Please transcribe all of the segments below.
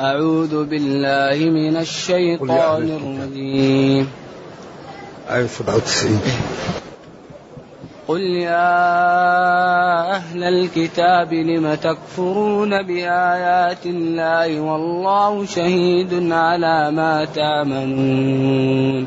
أعوذ بالله من الشيطان الرجيم. آية 97 قل يا أهل الكتاب لم تكفرون بآيات الله والله شهيد على ما تعملون؟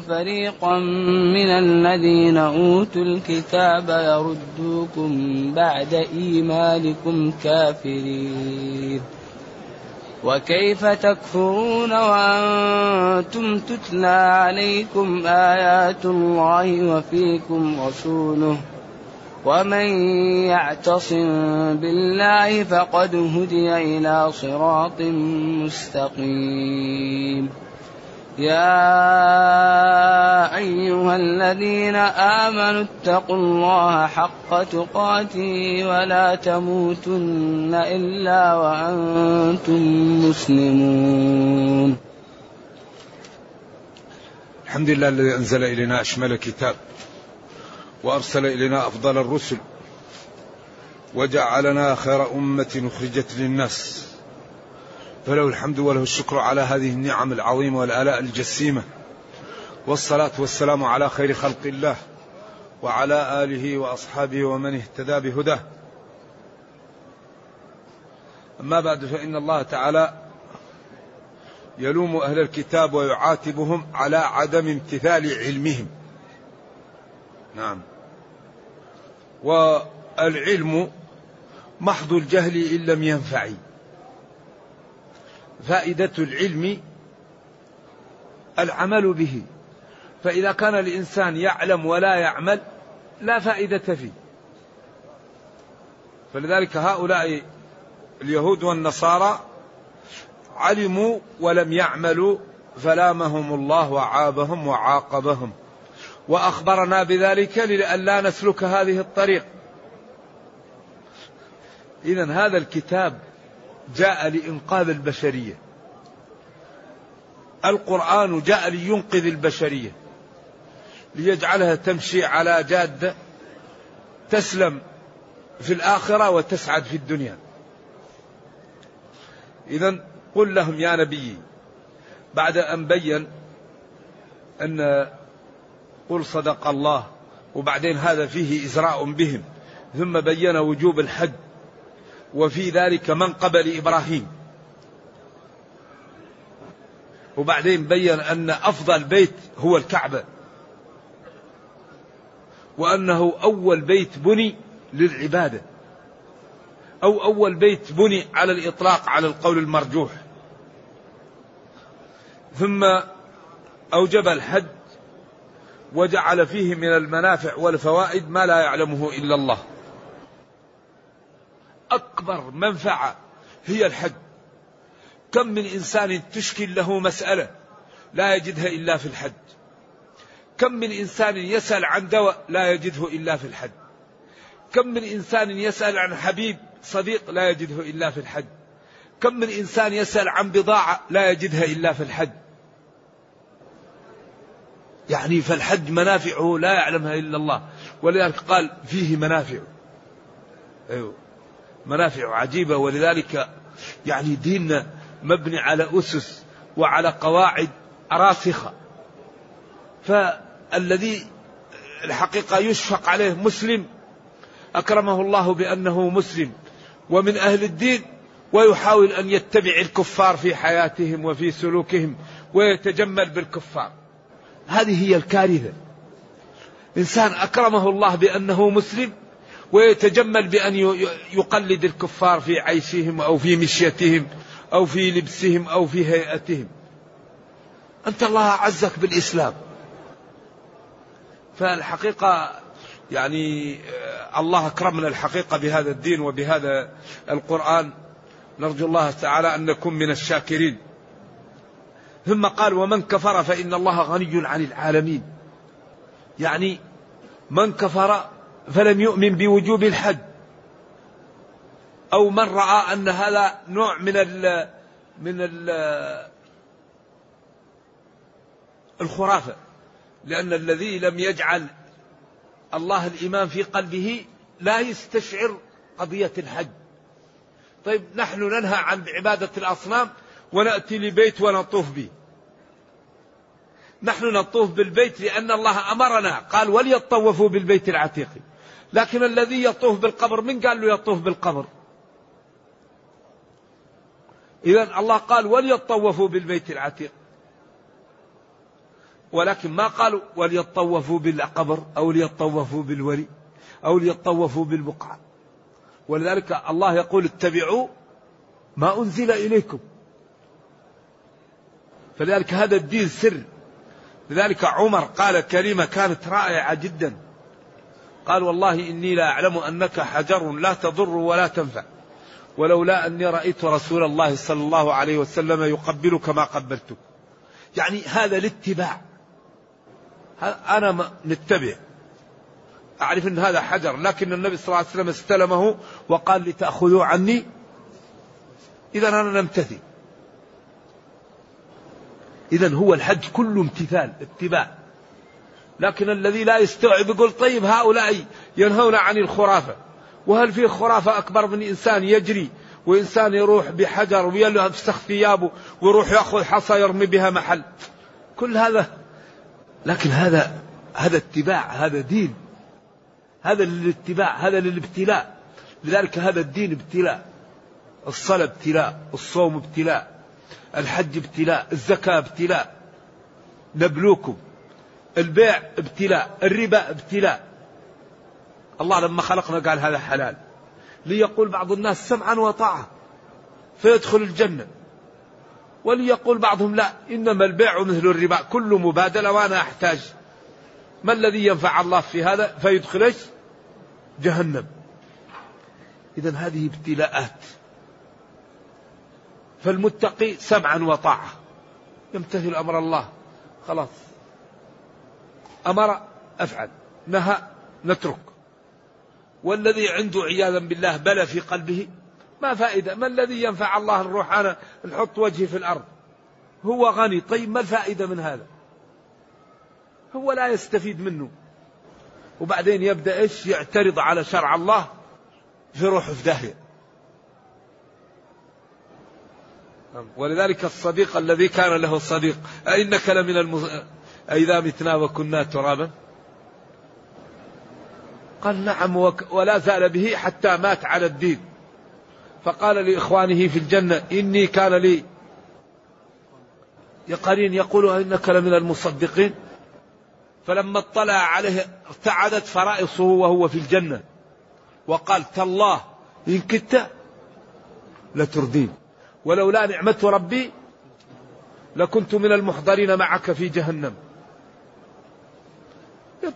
فريقا من الذين أوتوا الكتاب يردوكم بعد إيمانكم كافرين. وكيف تكفرون وأنتم تتلى عليكم آيات الله وفيكم رسوله ومن يعتصم بالله فقد هدي إلى صراط مستقيم. يا أيها الذين آمنوا اتقوا الله حق تقاته ولا تموتن إلا وأنتم مسلمون. الحمد لله الذي أنزل إلينا أشمل كتاب وأرسل إلينا أفضل الرسل وجعلنا خير أمة أخرجت للناس. فله الحمد وله الشكر على هذه النعم العظيمة والآلاء الجسيمة. والصلاة والسلام على خير خلق الله وعلى آله وأصحابه ومن اهتدى بهداه. أما بعد فإن الله تعالى يلوم أهل الكتاب ويعاتبهم على عدم امتثال علمهم. نعم. والعلم محض الجهل إن لم ينفع فائدة العلم العمل به. فإذا كان الإنسان يعلم ولا يعمل لا فائدة فيه. فلذلك هؤلاء اليهود والنصارى علموا ولم يعملوا فلامهم الله وعابهم وعاقبهم. وأخبرنا بذلك لئلا نسلك هذه الطريق. اذا هذا الكتاب جاء لإنقاذ البشرية. القرآن جاء لينقذ البشرية ليجعلها تمشي على جادة تسلم في الآخرة وتسعد في الدنيا. اذا قل لهم يا نبي بعد أن بين أن قل صدق الله وبعدين هذا فيه إزراء بهم ثم بين وجوب الحج. وفي ذلك من قبل إبراهيم. وبعدين بين أن أفضل بيت هو الكعبة. وأنه أول بيت بني للعبادة. أو أول بيت بني على الإطلاق على القول المرجوح. ثم أوجب الحج وجعل فيه من المنافع والفوائد ما لا يعلمه إلا الله. أكبر منفعة هي الحج. كم من إنسان تشكل له مسألة لا يجدها إلا في الحج. كم من إنسان يسأل عن دواء لا يجده إلا في الحج. كم من إنسان يسأل عن حبيب صديق لا يجده إلا في الحج. كم من إنسان يسأل عن بضاعة لا يجدها إلا في الحج. يعني فالحج منافعه لا يعلمها إلا الله ولذلك قال فيه منافع أيوه منافع عجيبة. ولذلك يعني ديننا مبني على أسس وعلى قواعد راسخة. فالذي الحقيقة يشفق عليه مسلم أكرمه الله بأنه مسلم ومن أهل الدين ويحاول أن يتبع الكفار في حياتهم وفي سلوكهم ويتجمل بالكفار. هذه هي الكارثة. إنسان أكرمه الله بأنه مسلم ويتجمل بأن يقلد الكفار في عيشهم أو في مشيتهم أو في لبسهم أو في هيئتهم. أنت الله أعزك بالإسلام. فالحقيقة يعني آه، الله أكرمنا الحقيقة بهذا الدين وبهذا القرآن. نرجو الله تعالى أن نكون من الشاكرين. ثم قال ومن كفر فإن الله غني عن العالمين. يعني من كفر فلم يؤمن بوجوب الحج أو من رأى أن هذا نوع من ال من ال الخرافة. لأن الذي لم يجعل الله الإيمان في قلبه لا يستشعر قضية الحج. طيب نحن ننهى عن عبادة الأصنام ونأتي لبيت ونطوف به. نحن نطوف بالبيت لأن الله أمرنا. قال وليطوفوا بالبيت العتيق. لكن الذي يطوف بالقبر من قال له يطوف بالقبر؟ إذا الله قال وليطوفوا بالبيت العتيق. ولكن ما قالوا وليطوفوا بالقبر أو ليطوفوا بالولي أو ليطوفوا بالبقعة. ولذلك الله يقول اتبعوا ما أنزل إليكم. فلذلك هذا الدين سر. لذلك عمر قال كلمة كانت رائعة جدا. قال والله إني لا أعلم أنك حجر لا تضر ولا تنفع. ولولا أني رأيت رسول الله صلى الله عليه وسلم يقبلك ما قبلتك. يعني هذا الاتباع. أنا نتبع. أعرف أن هذا حجر لكن النبي صلى الله عليه وسلم استلمه وقال لتأخذوا عني. إذا أنا نمتثل. إذا هو الحج كله امتثال اتباع. لكن الذي لا يستوعب يقول طيب هؤلاء ينهون عن الخرافة. وهل في خرافة أكبر من إنسان يجري وإنسان يروح بحجر ويلفسخ ثيابه ويروح يأخذ حصى يرمي بها محل؟ كل هذا لكن هذا هذا اتباع هذا دين. هذا للاتباع هذا للابتلاء. لذلك هذا الدين ابتلاء الصلاة ابتلاء الصوم ابتلاء الحج ابتلاء الزكاة ابتلاء. نبلوكم. البيع ابتلاء الربا ابتلاء. الله لما خلقنا قال هذا حلال. ليقول بعض الناس سمعا وطاعة فيدخل الجنة. وليقول بعضهم لا إنما البيع مثل الربا كل مبادلة وأنا أحتاج. ما الذي ينفع الله في هذا؟ فيدخل جهنم. إذا هذه ابتلاءات. فالمتقي سمعا وطاعة. يمتثل أمر الله. خلاص. أمر أفعل. نهى نترك. والذي عنده عياذا بالله بلى في قلبه ما فائدة. ما الذي ينفع الله نروح أنا نحط وجهي في الأرض؟ هو غني. طيب ما الفائدة من هذا؟ هو لا يستفيد منه. وبعدين يبدأ إيش؟ يعترض على شرع الله في روح في داهية. ولذلك الصديق الذي كان له صديق أئنك لمن المز... أئذا متنا وكنا ترابا؟ قال نعم ولا زال به حتى مات على الدين. فقال لإخوانه في الجنة إني كان لي قرين يقول إنك لمن المصدقين. فلما اطلع عليه ارتعدت فرائصه وهو في الجنة. وقال تالله إن كدت لتردين. ولولا نعمة ربي لكنت من المحضرين معك في جهنم.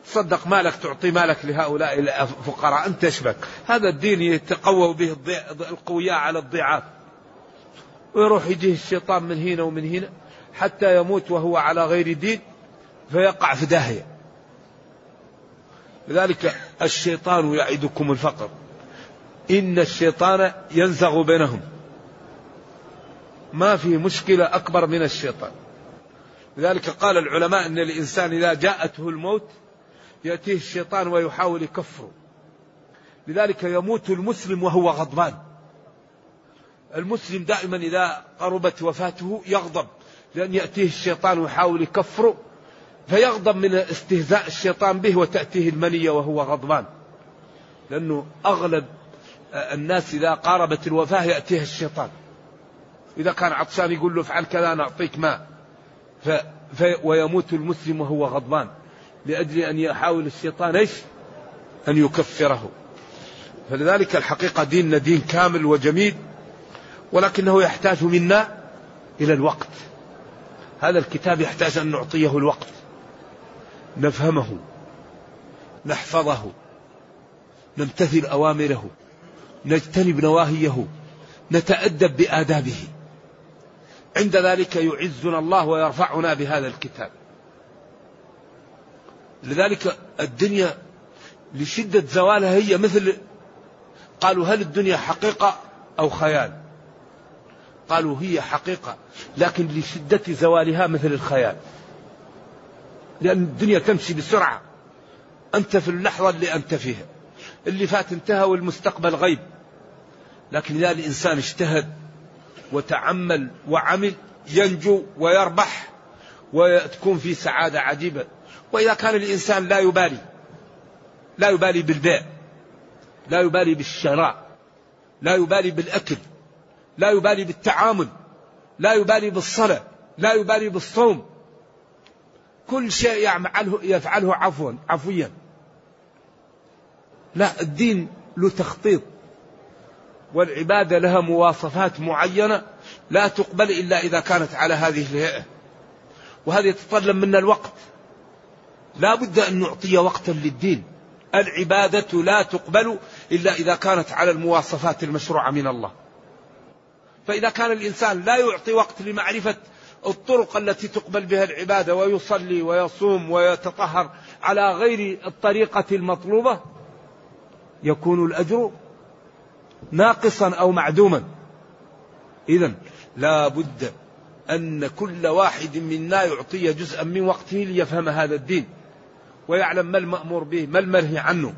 تصدق مالك تعطي مالك لهؤلاء الفقراء. أنت تشبك هذا الدين يتقوى به القوياء على الضعاف. ويروح يجيه الشيطان من هنا ومن هنا حتى يموت وهو على غير دين فيقع في داهية. لذلك الشيطان يعدكم الفقر. إن الشيطان ينزغ بينهم. ما في مشكلة أكبر من الشيطان. لذلك قال العلماء أن الإنسان إذا جاءته الموت يأتيه الشيطان ويحاول يكفره. لذلك يموت المسلم وهو غضبان. المسلم دائما إذا قربت وفاته يغضب لأن يأتيه الشيطان ويحاول يكفره فيغضب من استهزاء الشيطان به وتأتيه المنية وهو غضبان. لأنه أغلب الناس إذا قاربت الوفاة يأتيه الشيطان. إذا كان عطشان يقول له افعل كذا نعطيك ماء ف... ف... ويموت المسلم وهو غضبان. لأجل أن يحاول الشيطان إيش؟ أن يكفره. فلذلك الحقيقة ديننا دين كامل وجميل ولكنه يحتاج منا إلى الوقت. هذا الكتاب يحتاج أن نعطيه الوقت نفهمه نحفظه نمتثل أوامره نجتنب نواهيه نتأدب بآدابه. عند ذلك يعزنا الله ويرفعنا بهذا الكتاب. لذلك الدنيا لشدة زوالها هي مثل قالوا هل الدنيا حقيقة أو خيال؟ قالوا هي حقيقة لكن لشدة زوالها مثل الخيال. لأن الدنيا تمشي بسرعة أنت في اللحظة اللي أنت فيها. اللي فات انتهى والمستقبل غيب. لكن إذا الإنسان اجتهد وتعمل وعمل ينجو ويربح وتكون في سعادة عجيبة. وإذا كان الإنسان لا يبالي لا يبالي بالبيع لا يبالي بالشراء لا يبالي بالأكل لا يبالي بالتعامل لا يبالي بالصلاة لا يبالي بالصوم. كل شيء يفعله, يفعله عفوا عفويا. لا الدين له تخطيط. والعبادة لها مواصفات معينة لا تقبل إلا إذا كانت على هذه الهيئة. وهذا يتطلب منا الوقت. لا بد أن نعطي وقتا للدين. العبادة لا تقبل إلا إذا كانت على المواصفات المشروعة من الله. فإذا كان الإنسان لا يعطي وقت لمعرفة الطرق التي تقبل بها العبادة ويصلي ويصوم ويتطهر على غير الطريقة المطلوبة يكون الأجر ناقصا أو معدوما. إذا لا بد أن كل واحد منا يعطي جزءا من وقته ليفهم هذا الدين. ويعلم ما المأمور به ما المنهي عنه.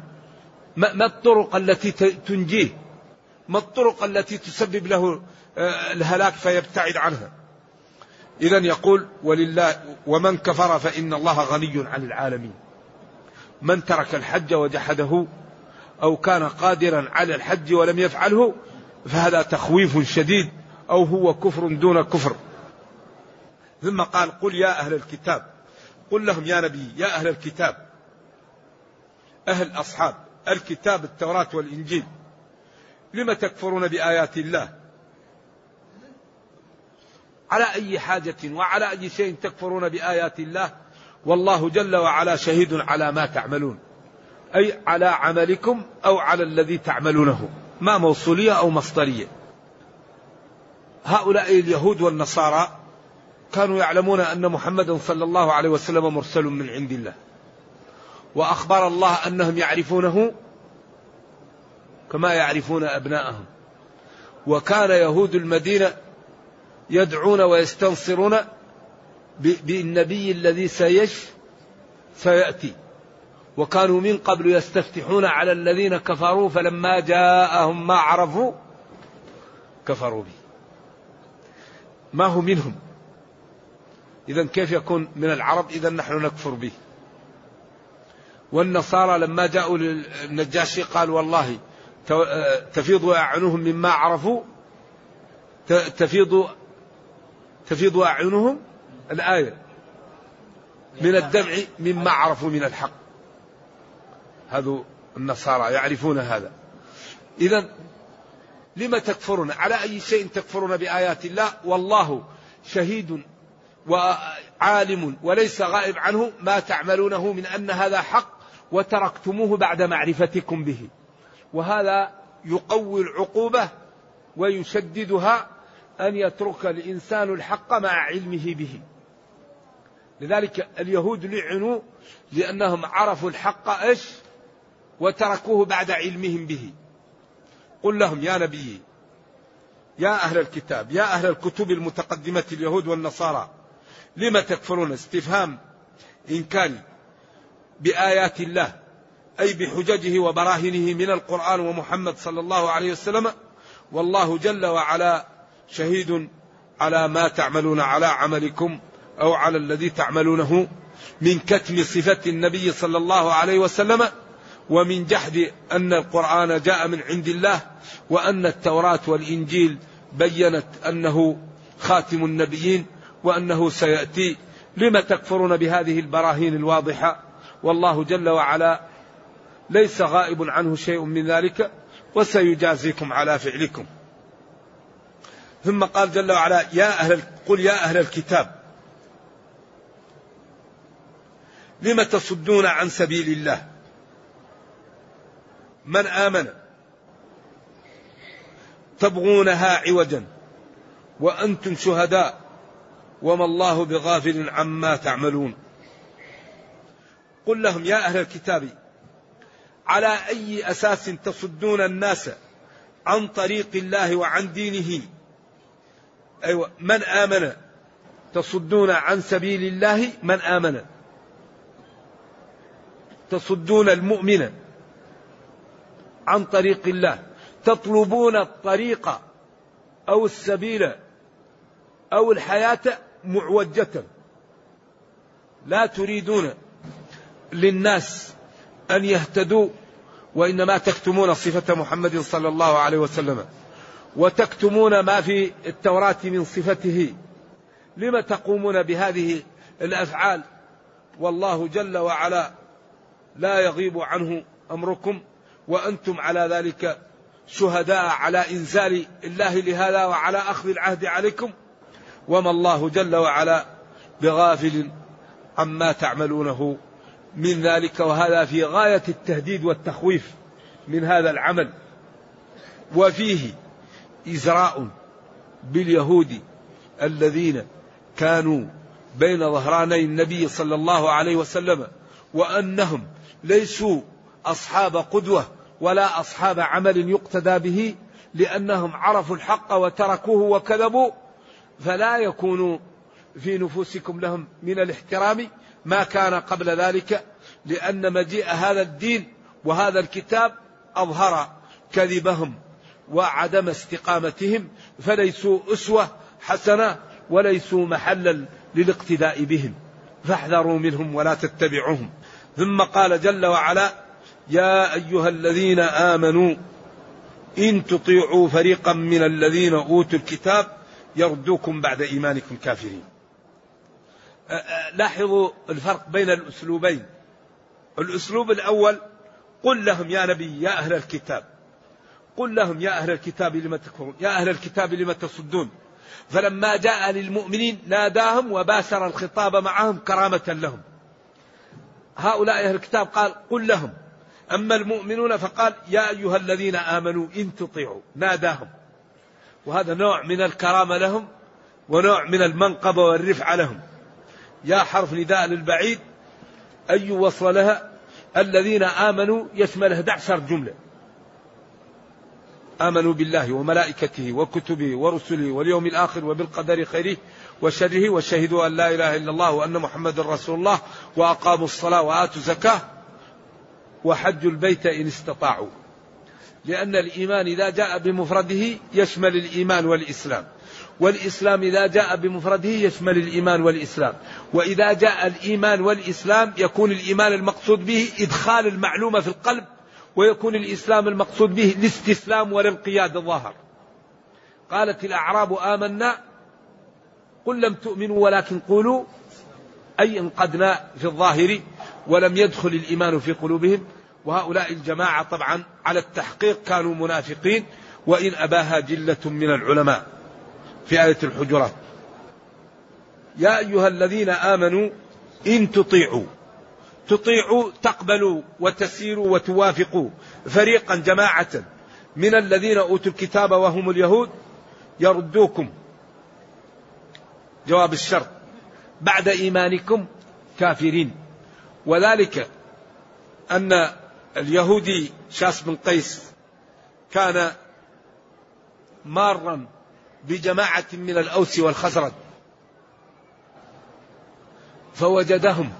ما الطرق التي تنجيه؟ ما الطرق التي تسبب له آه، الهلاك فيبتعد عنها؟ إذا يقول ولله ومن كفر فإن الله غني عن العالمين. من ترك الحج وجحده أو كان قادرا على الحج ولم يفعله فهذا تخويف شديد أو هو كفر دون كفر. ثم قال قل يا أهل الكتاب قل لهم يا نبي يا أهل الكتاب أهل أصحاب الكتاب التوراة والإنجيل لم تكفرون بآيات الله؟ على أي حاجة وعلى أي شيء تكفرون بآيات الله؟ والله جل وعلا شهيد على ما تعملون أي على عملكم أو على الذي تعملونه ما موصولية أو مصدرية. هؤلاء اليهود والنصارى كانوا يعلمون أن محمدا صلى الله عليه وسلم مرسل من عند الله. وأخبر الله أنهم يعرفونه كما يعرفون أبناءهم. وكان يهود المدينة يدعون ويستنصرون بالنبي الذي سيش سيأتي. وكانوا من قبل يستفتحون على الذين كفروا فلما جاءهم ما عرفوا كفروا به. ما هو منهم؟ إذا كيف يكون من العرب؟ إذا نحن نكفر به. والنصارى لما جاءوا للنجاشي قال والله تفيض أعينهم مما عرفوا. تفيض تفيض أعينهم الآية. من الدمع مما عرفوا من الحق. هذو النصارى يعرفون هذا. إذا لم تكفرون؟ على أي شيء تكفرون بآيات الله؟ والله شهيد وعالم وليس غائب عنه ما تعملونه من أن هذا حق وتركتموه بعد معرفتكم به. وهذا يقوي العقوبة ويشددها أن يترك الإنسان الحق مع علمه به. لذلك اليهود لعنوا لأنهم عرفوا الحق إيش؟ وتركوه بعد علمهم به. قل لهم يا نبي يا أهل الكتاب يا أهل الكتب المتقدمة اليهود والنصارى لم تكفرون؟ استفهام إنكاري بآيات الله أي بحججه وبراهنه من القرآن ومحمد صلى الله عليه وسلم والله جل وعلا شهيد على ما تعملون على عملكم أو على الذي تعملونه من كتم صفة النبي صلى الله عليه وسلم ومن جحد أن القرآن جاء من عند الله وأن التوراة والإنجيل بينت أنه خاتم النبيين وأنه سيأتي. لم تكفرون بهذه البراهين الواضحة؟ والله جل وعلا ليس غائب عنه شيء من ذلك وسيجازيكم على فعلكم. ثم قال جل وعلا يا أهل قل يا أهل الكتاب لم تصدون عن سبيل الله؟ من آمن؟ تبغونها عوجا؟ وأنتم شهداء؟ وما الله بغافل عما تعملون. قل لهم يا أهل الكتاب على أي أساس تصدون الناس عن طريق الله وعن دينه؟ أيوة من آمن؟ تصدون عن سبيل الله من آمن؟ تصدون المؤمن عن طريق الله؟ تطلبون الطريق أو السبيل أو الحياة معوجة. لا تريدون للناس أن يهتدوا وإنما تكتمون صفة محمد صلى الله عليه وسلم وتكتمون ما في التوراة من صفته. لم تقومون بهذه الأفعال؟ والله جل وعلا لا يغيب عنه أمركم وأنتم على ذلك شهداء على إنزال الله لهذا وعلى أخذ العهد عليكم. وما الله جل وعلا بغافل عما تعملونه من ذلك وهذا في غاية التهديد والتخويف من هذا العمل. وفيه إزراء باليهود الذين كانوا بين ظهراني النبي صلى الله عليه وسلم وأنهم ليسوا أصحاب قدوة ولا أصحاب عمل يقتدى به لأنهم عرفوا الحق وتركوه وكذبوا فلا يكون في نفوسكم لهم من الاحترام ما كان قبل ذلك لأن مجيء هذا الدين وهذا الكتاب أظهر كذبهم وعدم استقامتهم فليسوا أسوة حسنة وليسوا محلا للاقتداء بهم. فاحذروا منهم ولا تتبعوهم. ثم قال جل وعلا يا أيها الذين آمنوا إن تطيعوا فريقا من الذين أوتوا الكتاب يردوكم بعد إيمانكم كافرين. لاحظوا الفرق بين الأسلوبين. الأسلوب الأول قل لهم يا نبي يا أهل الكتاب. قل لهم يا أهل الكتاب لم تكفرون يا أهل الكتاب لم تصدون. فلما جاء للمؤمنين ناداهم وباشر الخطاب معهم كرامة لهم. هؤلاء أهل الكتاب قال قل لهم. أما المؤمنون فقال يا أيها الذين آمنوا إن تطيعوا. ناداهم. وهذا نوع من الكرامة لهم ونوع من المنقبة والرفعة لهم. يا حرف نداء للبعيد أي وصل لها؟ الذين آمنوا يشمل 11 جملة. آمنوا بالله وملائكته وكتبه ورسله واليوم الآخر وبالقدر خيره وشره وشهدوا أن لا إله إلا الله وأن محمد رسول الله وأقاموا الصلاة وآتوا الزكاة وحجوا البيت إن استطاعوا. لأن الإيمان إذا جاء بمفرده يشمل الإيمان والإسلام. والإسلام إذا جاء بمفرده يشمل الإيمان والإسلام. وإذا جاء الإيمان والإسلام يكون الإيمان المقصود به إدخال المعلومة في القلب ويكون الإسلام المقصود به الاستسلام والانقياد الظاهر. قالت الأعراب آمنا قل لم تؤمنوا ولكن قولوا أي انقدنا في الظاهر ولم يدخل الإيمان في قلوبهم. وهؤلاء الجماعة طبعا على التحقيق كانوا منافقين وإن أباها جلة من العلماء في آية الحجرات. يا أيها الذين آمنوا إن تطيعوا تطيعوا تقبلوا وتسيروا وتوافقوا فريقا جماعة من الذين أوتوا الكتاب وهم اليهود يردوكم جواب الشرط. بعد إيمانكم كافرين. وذلك أن اليهودي شاس بن قيس كان مارا بجماعة من الأوس والخزرج فوجدهم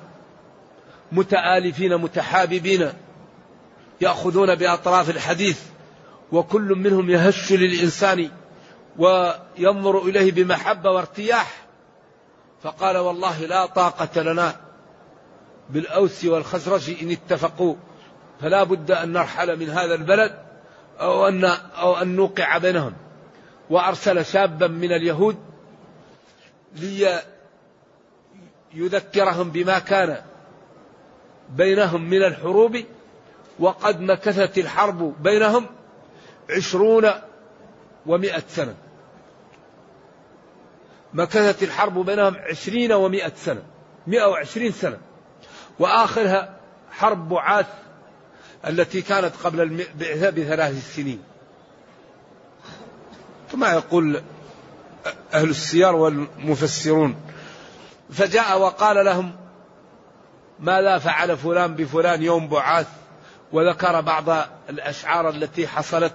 متآلفين متحاببين يأخذون بأطراف الحديث وكل منهم يهش للإنسان وينظر إليه بمحبة وارتياح فقال والله لا طاقة لنا بالأوس والخزرج إن اتفقوا. فلا بد أن نرحل من هذا البلد أو أن, أو أن نوقع بينهم. وأرسل شابا من اليهود ليذكرهم بما كان بينهم من الحروب وقد مكثت الحرب بينهم عشرون ومائة سنة. مكثت الحرب بينهم عشرين ومائة سنة مئة وعشرين سنة. وآخرها حرب بعاث التي كانت قبل البعثة بثلاث سنين. كما يقول أهل السير والمفسرون فجاء وقال لهم ماذا فعل فلان بفلان يوم بعاث وذكر بعض الأشعار التي حصلت.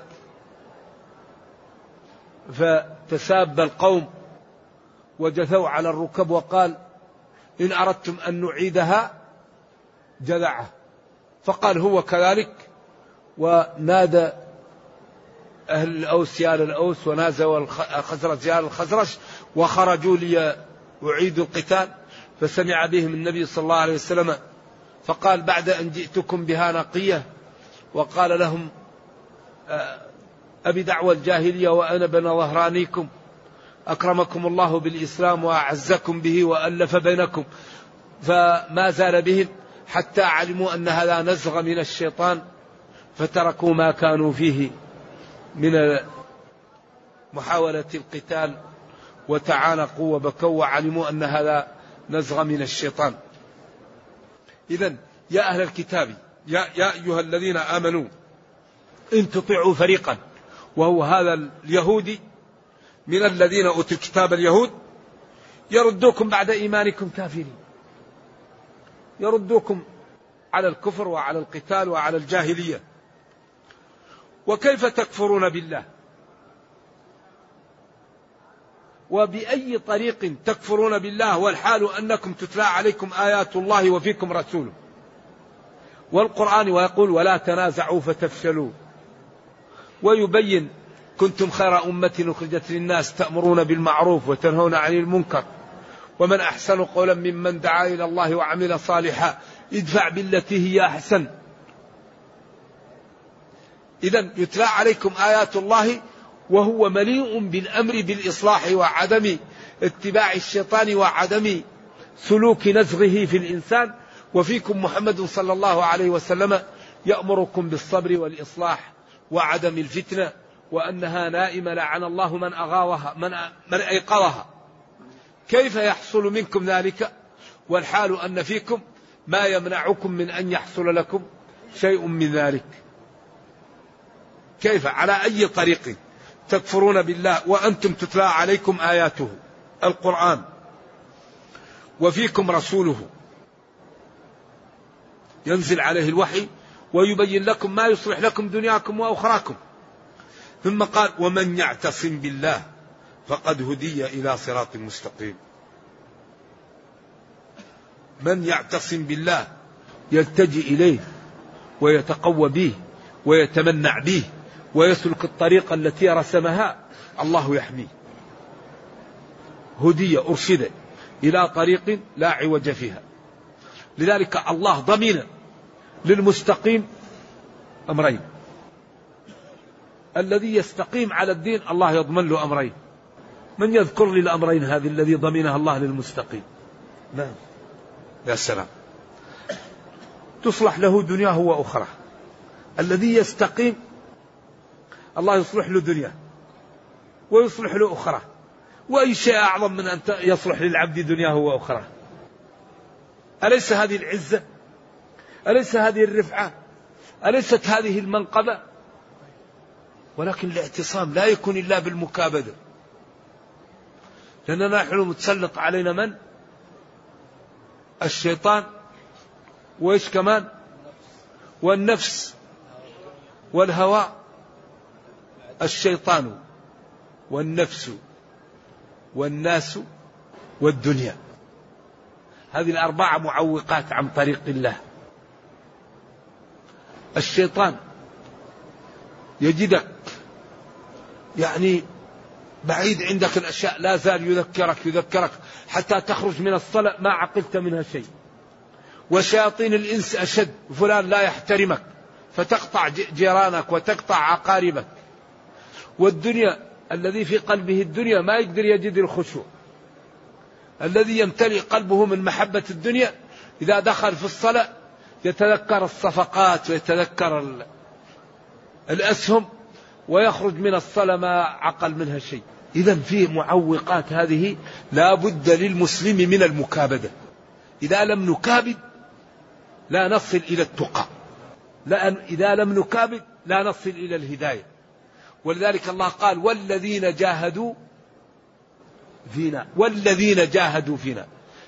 فتساب القوم وجثوا على الركب وقال إن أردتم أن نعيدها جذعه فقال هو كذلك ونادى أهل الأوس يا الأوس ونازوا الخزرج يا الخزرج وخرجوا ليعيدوا القتال فسمع بهم النبي صلى الله عليه وسلم فقال بعد أن جئتكم بها نقية وقال لهم أبي دعوى الجاهلية وأنا بن ظهرانيكم أكرمكم الله بالإسلام وأعزكم به وألف بينكم فما زال بهم حتى علموا أن هذا نزغ من الشيطان فتركوا ما كانوا فيه من محاولة القتال وتعانقوا وبكوا وعلموا أن هذا نزغ من الشيطان. إذا يا أهل الكتاب يا, يا أيها الذين آمنوا إن تطيعوا فريقا وهو هذا اليهودي من الذين أوتوا الكتاب اليهود يردوكم بعد إيمانكم كافرين. يردوكم على الكفر وعلى القتال وعلى الجاهلية. وكيف تكفرون بالله؟ وبأي طريق تكفرون بالله؟ والحال أنكم تتلى عليكم آيات الله وفيكم رسوله والقرآن ويقول ولا تنازعوا فتفشلوا. ويبين كنتم خير أمة أخرجت للناس تأمرون بالمعروف وتنهون عن المنكر. ومن أحسن قولا ممن دعا إلى الله وعمل صالحا ادفع بالتي هي أحسن. إذا يتلى عليكم آيات الله وهو مليء بالأمر بالإصلاح وعدم اتباع الشيطان وعدم سلوك نزغه في الإنسان. وفيكم محمد صلى الله عليه وسلم يأمركم بالصبر والإصلاح وعدم الفتنة وأنها نائمة لعن الله من أغاوها من, من أيقظها. كيف يحصل منكم ذلك؟ والحال أن فيكم ما يمنعكم من أن يحصل لكم شيء من ذلك. كيف؟ على أي طريق؟ تكفرون بالله وأنتم تتلى عليكم آياته القرآن. وفيكم رسوله. ينزل عليه الوحي ويبين لكم ما يصلح لكم دنياكم وأخراكم. ثم قال ومن يعتصم بالله فقد هدي إلى صراط مستقيم. من يعتصم بالله يلتجئ إليه ويتقوى به ويتمنع به ويسلك الطريق التي رسمها الله يحميه. هدي أرشد إلى طريق لا عوج فيها. لذلك الله ضمن للمستقيم أمرين. الذي يستقيم على الدين الله يضمن له أمرين. من يذكر لي الأمرين هذه الذي ضمنها الله للمستقيم؟ نعم. يا سلام. تصلح له دنياه وأخرى. الذي يستقيم الله يصلح له دنياه ويصلح له أخرى. وأي شيء أعظم من أن يصلح للعبد دنياه وأخرى. أليس هذه العزة؟ أليس هذه الرفعة؟ أليست هذه المنقبة؟ ولكن الاعتصام لا يكون إلا بالمكابدة. لأننا نحن متسلط علينا من؟ الشيطان. وإيش كمان؟ والنفس. والهوى الشيطان. والنفس. والناس. والدنيا. هذه الأربعة معوقات عن طريق الله. الشيطان. يجدك. يعني بعيد عندك الأشياء لا زال يذكرك يذكرك حتى تخرج من الصلاة ما عقلت منها شيء. وشياطين الإنس أشد فلان لا يحترمك فتقطع جيرانك وتقطع أقاربك والدنيا الذي في قلبه الدنيا ما يقدر يجد الخشوع. الذي يمتلئ قلبه من محبة الدنيا إذا دخل في الصلاة يتذكر الصفقات ويتذكر الأسهم. ويخرج من الصلاة ما عقل منها شيء. إذا في معوقات هذه لا بد للمسلم من المكابدة. إذا لم نكابد لا نصل إلى التقى. لأن إذا لم نكابد لا نصل إلى الهداية. ولذلك الله قال والذين جاهدوا فينا والذين جاهدوا فينا.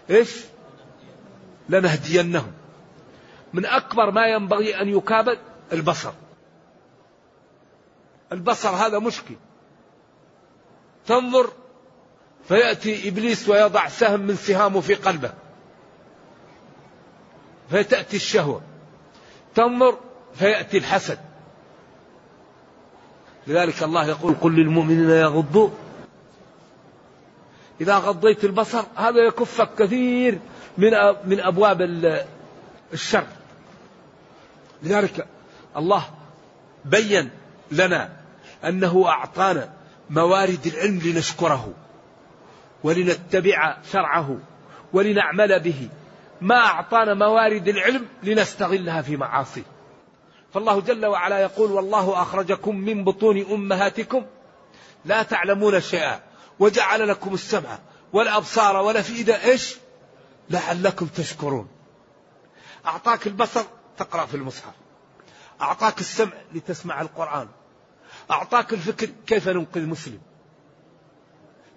إيش؟ لنهدينهم. من أكبر ما ينبغي أن يكابد البصر. البصر هذا مشكل. تنظر فيأتي إبليس ويضع سهم من سهامه في قلبك فتأتي الشهوة. تنظر فيأتي الحسد. لذلك الله يقول قل للمؤمنين يغضوا. إذا غضيت البصر هذا يكفك كثير من من أبواب الشر. لذلك الله بين لنا أنه أعطانا موارد العلم لنشكره ولنتبع شرعه ولنعمل به. ما أعطانا موارد العلم لنستغلها في معاصيه فالله جل وعلا يقول والله أخرجكم من بطون أمهاتكم لا تعلمون شيئا وجعل لكم السمع والأبصار والأفئدة إيش؟ لعلكم تشكرون. أعطاك البصر تقرأ في المصحف. أعطاك السمع لتسمع القرآن. أعطاك الفكر كيف ننقذ مسلم؟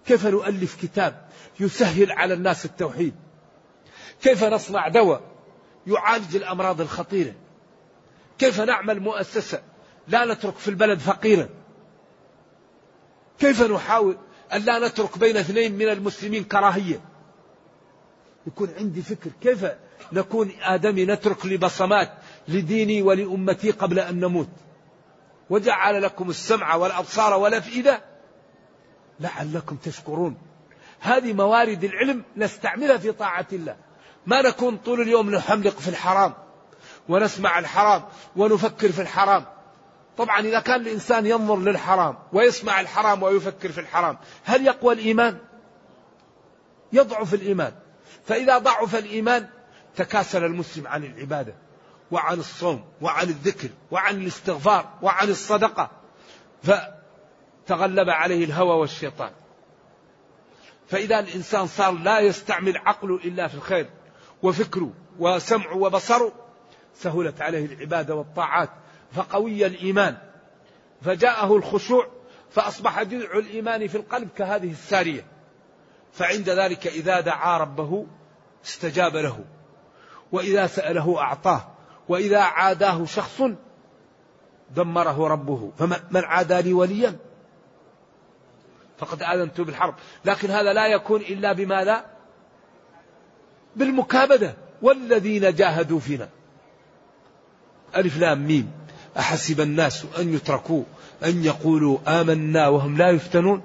كيف نؤلف كتاب يسهل على الناس التوحيد؟ كيف نصنع دواء يعالج الأمراض الخطيرة؟ كيف نعمل مؤسسة لا نترك في البلد فقيرا كيف نحاول أن لا نترك بين اثنين من المسلمين كراهية؟ يكون عندي فكر كيف نكون آدمي نترك لبصمات لديني ولأمتي قبل أن نموت؟ وجعل لكم السمع والأبصار والأفئدة لعلكم تشكرون. هذه موارد العلم نستعملها في طاعة الله. ما نكون طول اليوم نحملق في الحرام ونسمع الحرام ونفكر في الحرام. طبعا إذا كان الإنسان ينظر للحرام ويسمع الحرام ويفكر في الحرام هل يقوى الإيمان؟ يضعف الإيمان. فإذا ضعف الإيمان تكاسل المسلم عن العبادة. وعن الصوم وعن الذكر وعن الاستغفار وعن الصدقة. فتغلب عليه الهوى والشيطان. فإذا الإنسان صار لا يستعمل عقله إلا في الخير وفكره وسمعه وبصره سهلت عليه العبادة والطاعات فقوي الإيمان. فجاءه الخشوع فأصبح جذع الإيمان في القلب كهذه السارية. فعند ذلك إذا دعا ربه استجاب له وإذا سأله أعطاه. وإذا عاداه شخص دمره ربه فمن عادى لي وليا. فقد آذنت بالحرب. لكن هذا لا يكون إلا بماذا بالمكابدة. والذين جاهدوا فينا. ألف لام ميم. أحسب الناس أن يتركوا أن يقولوا آمنا وهم لا يفتنون.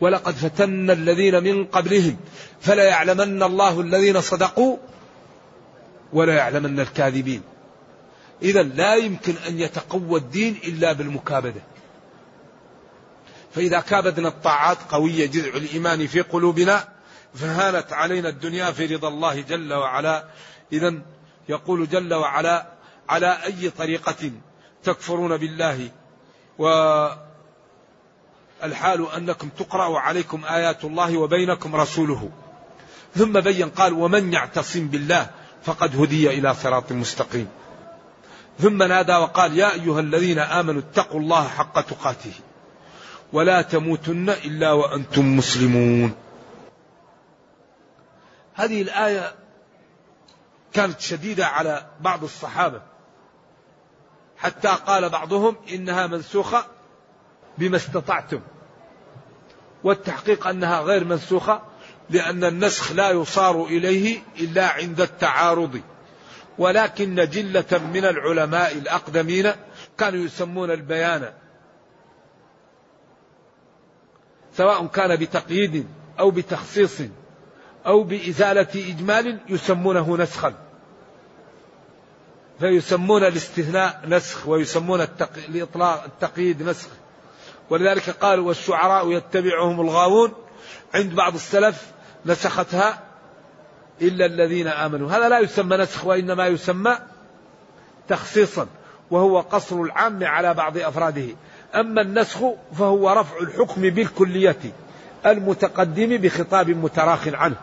ولقد فتنا الذين من قبلهم. فلا يعلمن الله الذين صدقوا ولا يعلمن الكاذبين. إذا لا يمكن أن يتقوى الدين إلا بالمكابدة. فإذا كابدنا الطاعات قوية جذع الإيمان في قلوبنا فهانت علينا الدنيا في رضا الله جل وعلا. إذا يقول جل وعلا على أي طريقة تكفرون بالله؟ والحال أنكم تقرأ عليكم آيات الله وبينكم رسوله. ثم بين قال ومن يعتصم بالله؟ فقد هدي إلى صراط مستقيم. ثم نادى وقال يا أيها الذين آمنوا اتقوا الله حق تقاته ولا تموتن إلا وأنتم مسلمون. هذه الآية كانت شديدة على بعض الصحابة حتى قال بعضهم إنها منسوخة بما استطعتم والتحقيق أنها غير منسوخة لأن النسخ لا يصار إليه إلا عند التعارض. ولكن جلة من العلماء الأقدمين كانوا يسمون البيان سواء كان بتقييد أو بتخصيص أو بإزالة إجمال يسمونه نسخا. فيسمون الاستثناء نسخ ويسمون الإطلاق التقييد نسخ. ولذلك قالوا والشعراء يتبعهم الغاوون عند بعض السلف نسختها إلا الذين آمنوا. هذا لا يسمى نسخ وإنما يسمى تخصيصا وهو قصر العام على بعض أفراده. أما النسخ فهو رفع الحكم بالكلية المتقدم بخطاب متراخ عنه.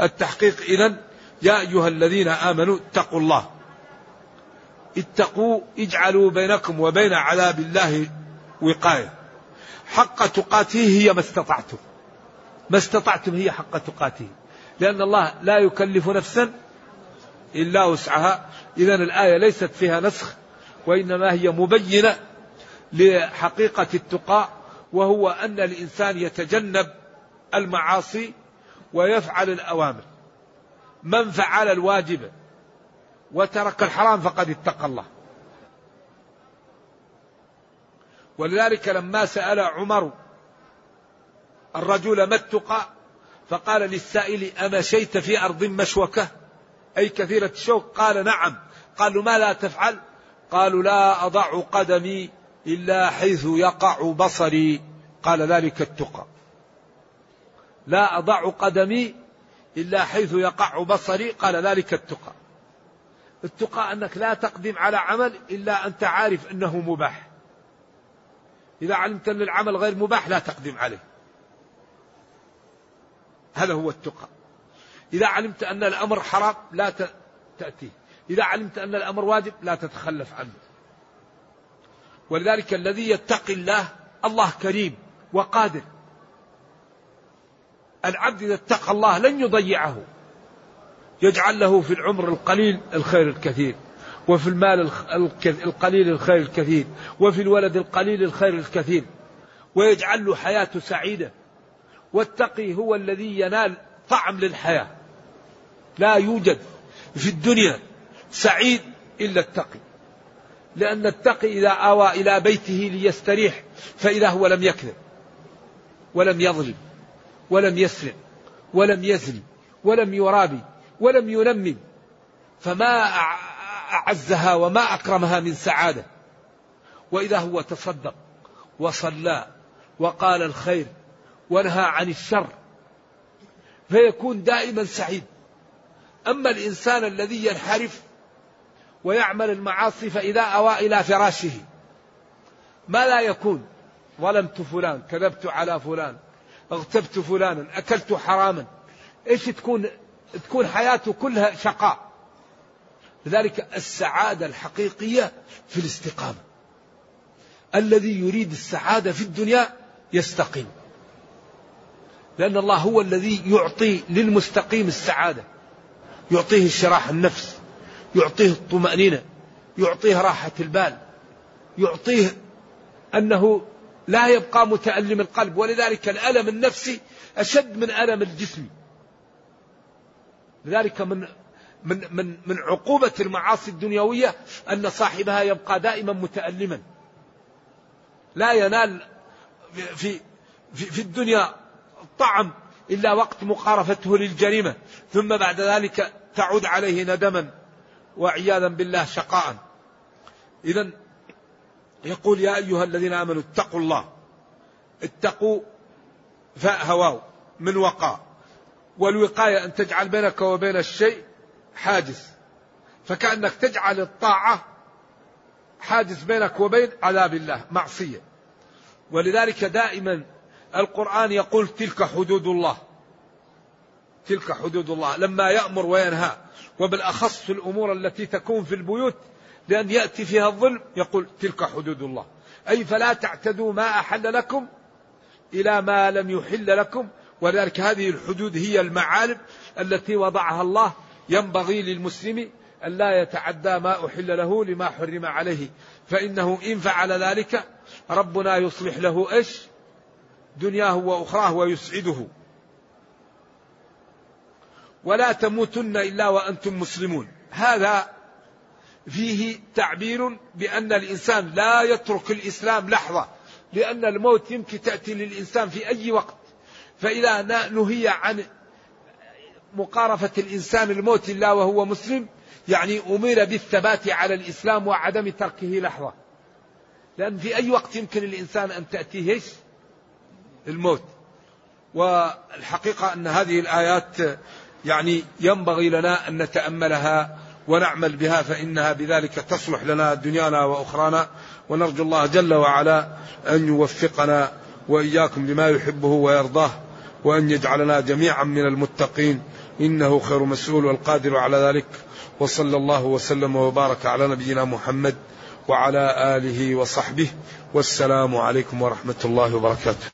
التحقيق إذا يا أيها الذين آمنوا اتقوا الله. اتقوا اجعلوا بينكم وبين عذاب الله وقاية. حق تقاته هي ما استطعتم. ما استطعتم هي حق تقاته. لأن الله لا يكلف نفسا إلا وسعها. إذا الآية ليست فيها نسخ وإنما هي مبينة لحقيقة التقى وهو أن الإنسان يتجنب المعاصي ويفعل الأوامر. من فعل الواجب وترك الحرام فقد اتقى الله. ولذلك لما سأل عمر الرجل ما التقى؟ فقال للسائل أمشيت في أرض مشوكة؟ أي كثيرة الشوك؟ قال نعم. قالوا ما لا تفعل؟ قالوا لا أضع قدمي إلا حيث يقع بصري. قال ذلك التقى. لا أضع قدمي إلا حيث يقع بصري. قال ذلك التقى. التقى أنك لا تقدم على عمل إلا أنت عارف أنه مباح. إذا علمت أن العمل غير مباح لا تقدم عليه. هذا هو التقى. إذا علمت أن الأمر حرام لا تأتيه. إذا علمت أن الأمر واجب لا تتخلف عنه. ولذلك الذي يتقي الله الله كريم وقادر. العبد إذا اتقى الله لن يضيعه. يجعل له في العمر القليل الخير الكثير وفي المال القليل الخير الكثير وفي الولد القليل الخير الكثير ويجعل له حياته سعيدة. والتقي هو الذي ينال طعم للحياة. لا يوجد في الدنيا سعيد إلا التقي لأن التقي إذا آوى إلى بيته ليستريح فإذا هو لم يكذب ولم يظلم ولم يسرق ولم يزن ولم يرابي ولم ينمم فما أعزها وما أكرمها من سعادة. وإذا هو تصدق وصلى وقال الخير ونهى عن الشر فيكون دائما سعيد. أما الإنسان الذي ينحرف ويعمل المعاصي فإذا أوى إلى فراشه ما لا يكون؟ ظلمت فلان كذبت على فلان اغتبت فلانا أكلت حراما. إيش تكون؟ تكون حياته كلها شقاء. لذلك السعادة الحقيقية في الاستقامة. الذي يريد السعادة في الدنيا يستقيم. لأن الله هو الذي يعطي للمستقيم السعادة. يعطيه انشراح النفس يعطيه الطمأنينة يعطيه راحة البال يعطيه أنه لا يبقى متألم القلب. ولذلك الألم النفسي أشد من ألم الجسم. لذلك من من من من عقوبة المعاصي الدنيوية أن صاحبها يبقى دائما متألما. لا ينال في في, في الدنيا طعم إلا وقت مقارفته للجريمة. ثم بعد ذلك تعود عليه ندما وعياذا بالله شقاء. إذا يقول يا أيها الذين آمنوا اتقوا الله. اتقوا فاء هواو من وقاء. والوقاية أن تجعل بينك وبين الشيء حاجز. فكأنك تجعل الطاعة حاجز بينك وبين عذاب الله معصية. ولذلك دائما القرآن يقول تلك حدود الله. تلك حدود الله. لما يأمر وينهى. وبالأخص في الأمور التي تكون في البيوت لأن يأتي فيها الظلم يقول تلك حدود الله. أي فلا تعتدوا ما أحل لكم إلى ما لم يحل لكم. ولذلك هذه الحدود هي المعالم التي وضعها الله ينبغي للمسلم أن لا يتعدى ما أحل له لما حرم عليه. فإنه إن فعل ذلك ربنا يصلح له إيش؟ دنياه وأخراه ويسعده. ولا تموتن إلا وأنتم مسلمون. هذا فيه تعبير بأن الإنسان لا يترك الإسلام لحظة لأن الموت يمكن تأتي للإنسان في أي وقت. فإذا نهي عن مقارفة الإنسان الموت إلا وهو مسلم يعني أمر بالثبات على الإسلام وعدم تركه لحظة. لأن في أي وقت يمكن الإنسان أن تأتيه إيش؟ الموت. والحقيقة أن هذه الآيات يعني ينبغي لنا أن نتأملها ونعمل بها فإنها بذلك تصلح لنا دنيانا وأخرانا. ونرجو الله جل وعلا أن يوفقنا وإياكم لما يحبه ويرضاه وأن يجعلنا جميعا من المتقين. إنه خير مسؤول والقادر على ذلك. وصلى الله وسلم وبارك على نبينا محمد وعلى آله وصحبه. والسلام عليكم ورحمة الله وبركاته.